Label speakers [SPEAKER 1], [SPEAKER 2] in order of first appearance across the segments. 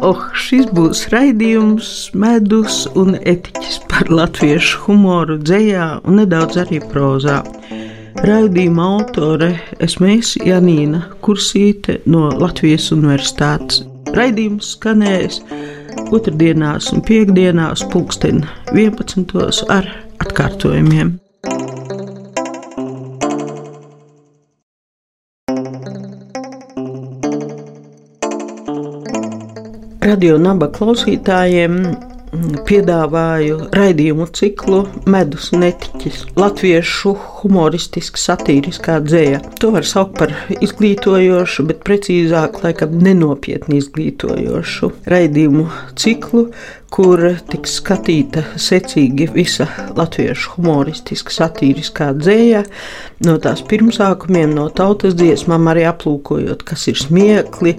[SPEAKER 1] Oh, šis būs raidījums, medus un etiķis par latviešu humoru, dzējā un nedaudz arī prozā. Raidījuma autore esmu es Janīna Kursīte no Latvijas Universitātes. Raidījums skanēs otrdienās un piekdienās pulksten 11. ar atkārtojumiem. Radio Naba klausītājiem piedāvāju raidījumu ciklu Medus netiķis - latviešu humoristiska, satīriskā dzēja. To var saukt par izglītojošu, bet precīzāk, laikam, nenopietni izglītojošu raidījumu ciklu, kur tiks skatīta secīgi visa latviešu humoristiska, satīriskā dzēja, no tās pirmsākumiem, no tautas dziesmām, arī aplūkojot, kas ir smiekli,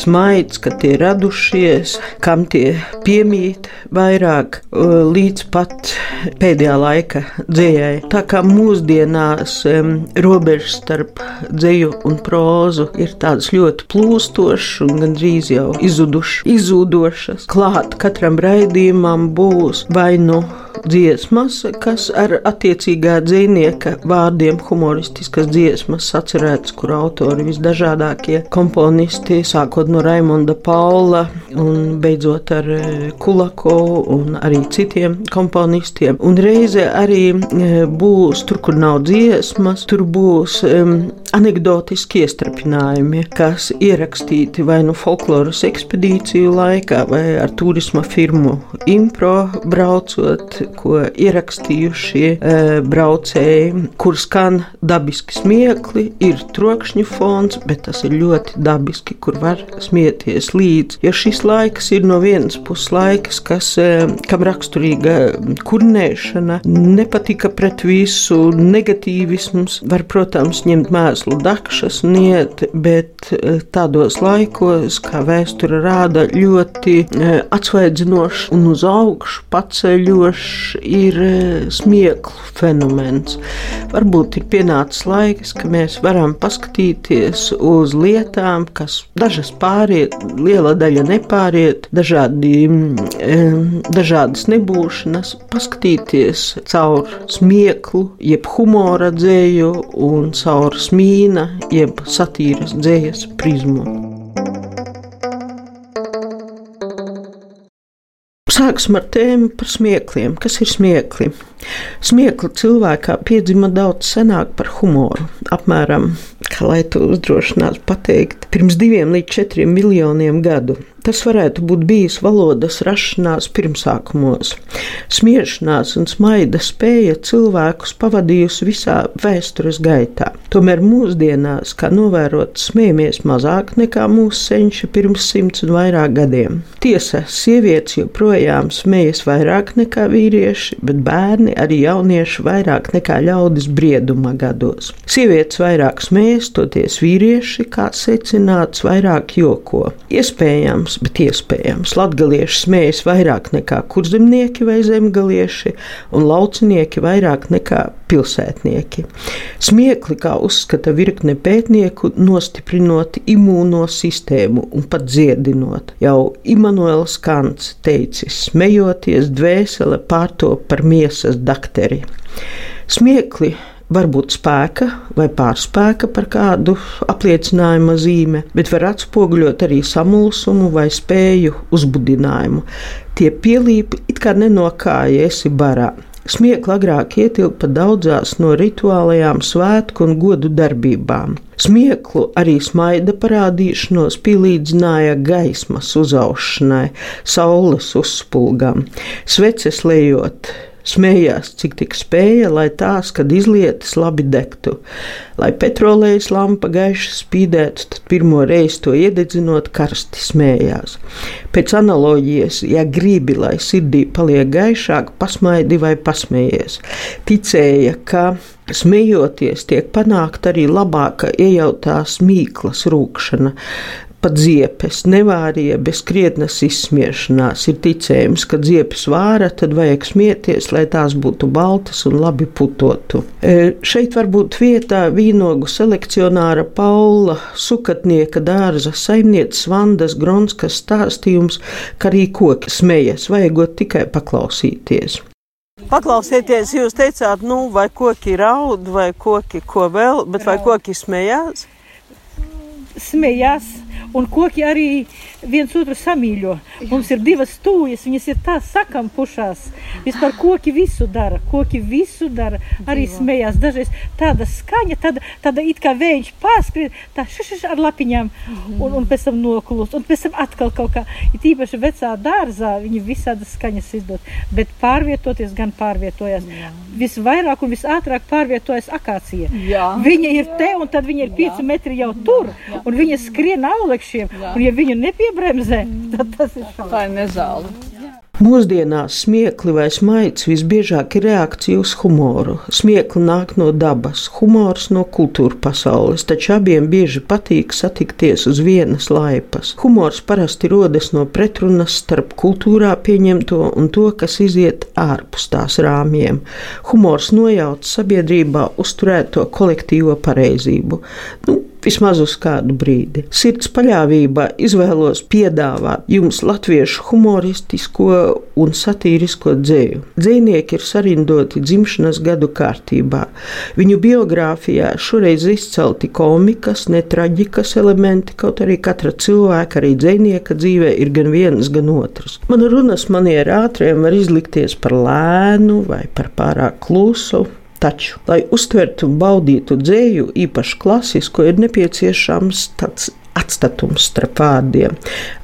[SPEAKER 1] smaids, kad tie radušies, kam tie piemīt vairāk, līdz pat pēdējā laika dzējai. Tā kā mūsdienās um, robežas starp dzēju un prózu ir tādas ļoti plūstošas un gandrīz jau izudušas, izzūdošas, klāt katram brīdim raidījumam būs vai nu dziesmas, kas ar attiecīgā dzīvnieka vārdiem humoristiskas dziesmas sacerētas, kur autori visdažādākie komponisti, sākot no Raimonda Paula un beidzot ar e, Kulako un arī citiem komponistiem. Un reize arī e, būs tur, kur nav dziesmas, tur būs um, anekdotiski iestrapinājumi, kas ierakstīti vai nu folkloras ekspedīciju laikā, vai ar turisma firmu impro braucot, ko ierakstījuši e, braucēji, kur skan dabiski smiekli, ir trokšņu fons, bet tas ir ļoti dabiski, kur var smieties līdzi. Jo šis laiks ir no vienas puses laiks, kas, e, kam raksturīga kurnēšana, nepatika pret visu negatīvismus, var, protams, ņemt mēslu dakšas un iet, bet e, tādos laikos, kā vēsture rāda, ļoti e, atsvaidzinošs un uz augšu paceļošs ir e, smieklu fenomens. Varbūt ir pienācis laiks, ka mēs varam paskatīties uz lietām, kas dažas pāriet, liela daļa nepāriet, dažādi, e, dažādas nebūšanas, paskatīties caur smieklu, jeb humora dzēju un caur smīna, jeb satīras dzējas prizmu. Sāksim ar tēmu par smiekliem. Kas ir smiekli? Smiekli cilvēkā piedzima daudz senāk par humoru. Apmēram, kā lai to uzdrošinātu pateikt, pirms diviem līdz četriem miljoniem gadu. Tas varētu būt bijis valodas rašanās pirmsākumos. Smiešanās un smaida spēja cilvēkus pavadījusi visā vēstures gaitā. Tomēr mūsdienās, kā novērot, smējamies mazāk nekā mūsu senči pirms simts un vairāk gadiem. Tiesa, sievietes joprojām smējas vairāk nekā vīrieši, bet bērni, arī jaunieši, vairāk nekā ļaudis brieduma gados. Sievietes vairāk smējas, toties vīrieši, kā secināts, vairāk joko. Iespējams, bet iespējams. Latgalieši smējas vairāk nekā kurzemnieki vai zemgalieši, un laucinieki vairāk nekā pilsētnieki. Smiekli, kā uzskata virkne pētnieku, nostiprinot imūno sistēmu un pat dziedinot. Jau Imants Kants teicis, smejoties, dvēsele pārtop par miesas dakteri. Smiekli var būt spēka vai pārspēka par kādu apliecinājuma zīme, bet var atspoguļot arī samulsumu vai spēju uzbudinājumu. Tie pielīp it kā nenokāja esi barā. Smiekla agrāk ietilpa daudzās no rituālajām svētku un godu darbībām. Smieklu arī smaida parādīšanos pielīdzināja gaismas uzaušanai, saules uzspulgam, sveces lejot Smējās, cik tik spēja, lai tās, kad izlietas, labi degtu. Lai petrolejas lampa gaiši spīdētu, tad pirmo reizi to iededzinot, karsti smējās. Pēc analoģijas, ja gribi, lai sirdī paliek gaišāk, pasmaidi vai pasmējies. Ticēja, ka Smejoties, tiek panākta arī labāka iejautās mīklas rūkšana, pat ziepes, nevārie bez krietnas izsmiešanās. Ir ticējums, ka ziepes vāra, tad vajag smieties, lai tās būtu baltas un labi putotu. E, šeit var būt vietā vīnogu selekcionāra Paula Sukatnieka dārza saimnieces Vandas Gronskas stāstījums, ka arī koki smejas, vajagot tikai paklausīties. Paklausieties, jūs teicāt, nu, vai koki raud, vai koki ko vēl, bet vai koki smējās?
[SPEAKER 2] Smējās un koki arī viens otru samīļo. Mums ir divas stūjas, viņas ir tā sakampušās. Vispār koki visu dara, koki visu dara, arī smējās. Dažreiz tāda skaņa, tāda, tāda it kā vējš pārskrien, tā šašaš ar lapiņām, un, un pēc tam noklūst, un pēc tam atkal kaut kā, ir tīpaši vecā dārzā, viņi visādas skaņas izdod, bet pārvietoties gan pārvietojās. Jā. Visvairāk un visātrāk pārvietojas akācija. Jā. Viņa ir te, un tad viņa ir 5 metri jau tur, Jā. un viņa skrien aulek Jā. Un, ja viņu nepiebremzē, tad tas ir šausmas.
[SPEAKER 3] Tā ir nezāle.
[SPEAKER 1] Mūsdienās smiekli vai smaids visbiežāk ir reakcija uz humoru. Smiekli nāk no dabas, humors no kultūra pasaules, taču abiem bieži patīk satikties uz vienas laipas. Humors parasti rodas no pretrunas starp kultūrā pieņemto un to, kas iziet ārpus tās rāmjiem. Humors nojauc sabiedrībā uzturēto kolektīvo pareizību. Nu, vismaz uz kādu brīdi. Sirds paļāvībā izvēlos piedāvāt jums latviešu humoristisko un satīrisko dzēju. Dzēnieki ir sarindoti dzimšanas gadu kārtībā. Viņu biogrāfijā šoreiz izcelti komikas, ne traģikas elementi, kaut arī katra cilvēka, arī dzēnieka dzīvē ir gan viens, gan otrs. Mana runas maniera ātriem var izlikties par lēnu vai par pārāk klusu. Taču, lai uztvertu un baudītu dzēju, īpaši klasisko, ir nepieciešams tāds atstatums starp vārdiem.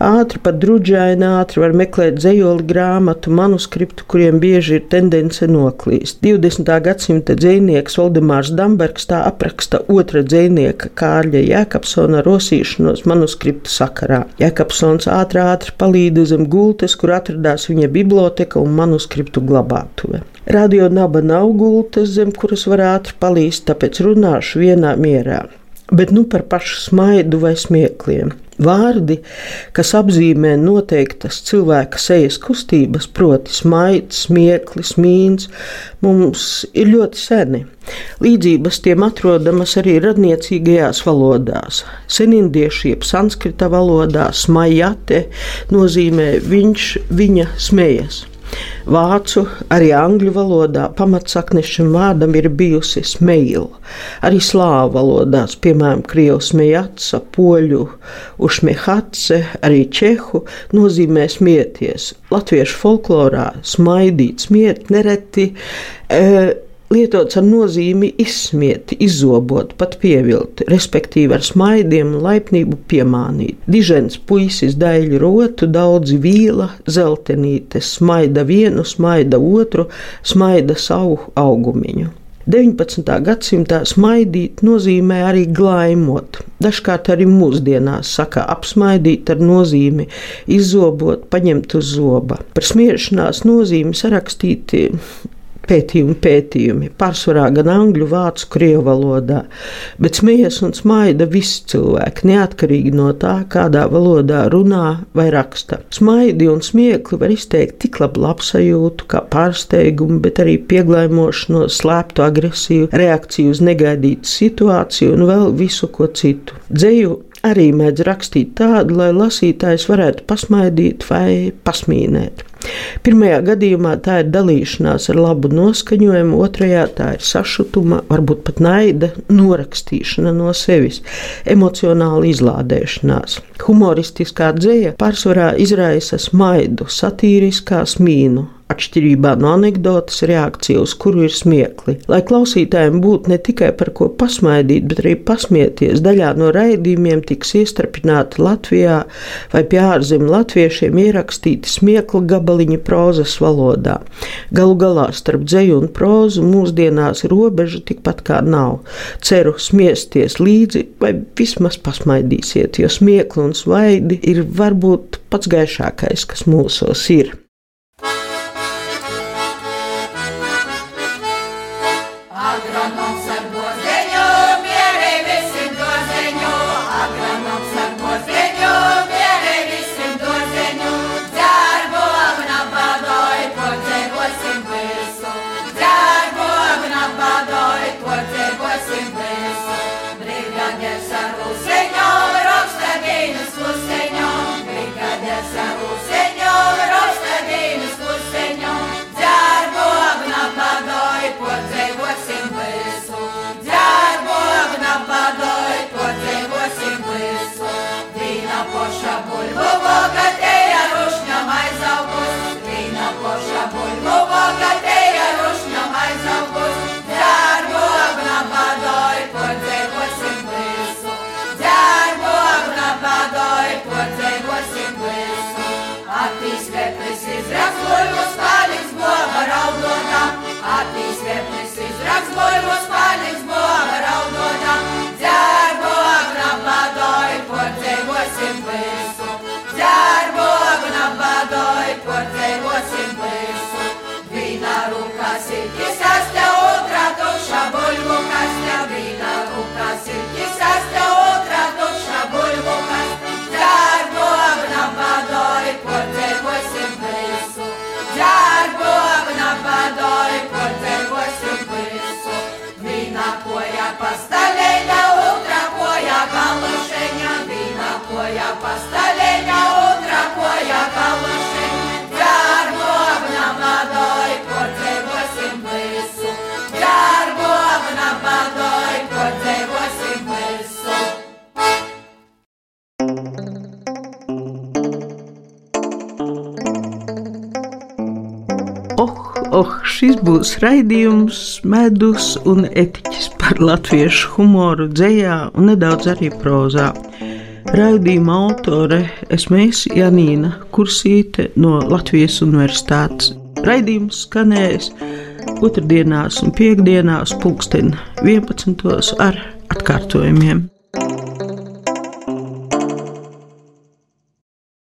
[SPEAKER 1] Ātri, pat druģaini, ātri var meklēt dzējoli grāmatu, manuskriptu, kuriem bieži ir tendence noklīst. 20. gadsimta dzējnieks Valdemārs Dambergs tā apraksta otra dzējnieka Kārļa Jēkabsona rosīšanos manuskriptu sakarā. Jēkabsons ātri, ātri palīda zem gultes, kur atradās viņa biblioteka un manuskriptu glabātuve. Radio naba nav gultas, zem kuras var ātri palīst, tāpēc runāšu vienā mierā bet nu par pašu smaidu vai smiekliem. Vārdi, kas apzīmē noteiktas cilvēka sejas kustības, proti, smaids, smieklis, mīns, mums ir ļoti seni. Līdzības tiem atrodamas arī radniecīgajās valodās. Senindiešu, jeb sanskrita valodā, smajate nozīmē viņš, viņa smējas. Vācu, arī angļu valodā pamatsakne šim vārdam ir bijusi smeila. Arī slāvu valodās, piemēram, krievu smejatsa, poļu ušmehatse, arī čehu nozīmē smieties. Latviešu folklorā smaidīt, smiet nereti. E, lietots ar nozīmi izsmiet, izzobot, pat pievilkt, respektīvi ar smaidiem un laipnību piemānīt. Dižens puisis daļu rotu, daudz vīla, zeltenīte, smaida vienu, smaida otru, smaida savu augumiņu. 19. gadsimtā smaidīt nozīmē arī glaimot. Dažkārt arī mūsdienās saka apsmaidīt ar nozīmi izzobot, paņemt uz zoba. Par smiešanās nozīmi sarakstīti pētījumi, pētījumi, pārsvarā gan angļu, vācu, krievu valodā, bet smiejas un smaida visi cilvēki, neatkarīgi no tā, kādā valodā runā vai raksta. Smaidi un smiekli var izteikt tik labu labsajūtu, kā pārsteigumu, bet arī pieglaimošanos, slēptu agresiju, reakciju uz negaidītu situāciju un vēl visu ko citu. Dzeju arī mēdz rakstīt tādu, lai lasītājs varētu pasmaidīt vai pasmīnēt. Pirmajā gadījumā tā ir dalīšanās ar labu noskaņojumu, otrajā tā ir sašutuma, varbūt pat naida norakstīšana no sevis, emocionāla izlādēšanās. Humoristiskā dzēja pārsvarā izraisa smaidu, satīriskā smīnu, atšķirībā no anekdotas, reakcija uz kuru ir smiekli. Lai klausītājiem būtu ne tikai par ko pasmaidīt, bet arī pasmieties, daļā no raidījumiem tiks iestrapināti Latvijā vai pie ārzemju latviešiem ierakstīti smiekla gabaliņi prozas valodā. Galu galā starp dzēju un prozu mūsdienās robeža tikpat kā nav. Ceru smiesties līdzi vai vismaz pasmaidīsiet, jo smiekli un svaidi ir varbūt pats gaišākais, kas mūsos ir.
[SPEAKER 4] Cortemos en verso, vina ruca, se quizás la otra
[SPEAKER 1] tocha. Šis būs raidījums, medus un etiķis par latviešu humoru, dzējā un nedaudz arī prozā. Raidījuma autore esmu es Janīna Kursīte no Latvijas Universitātes. Raidījums skanēs otrdienās un piekdienās pulksten 11. ar atkārtojumiem.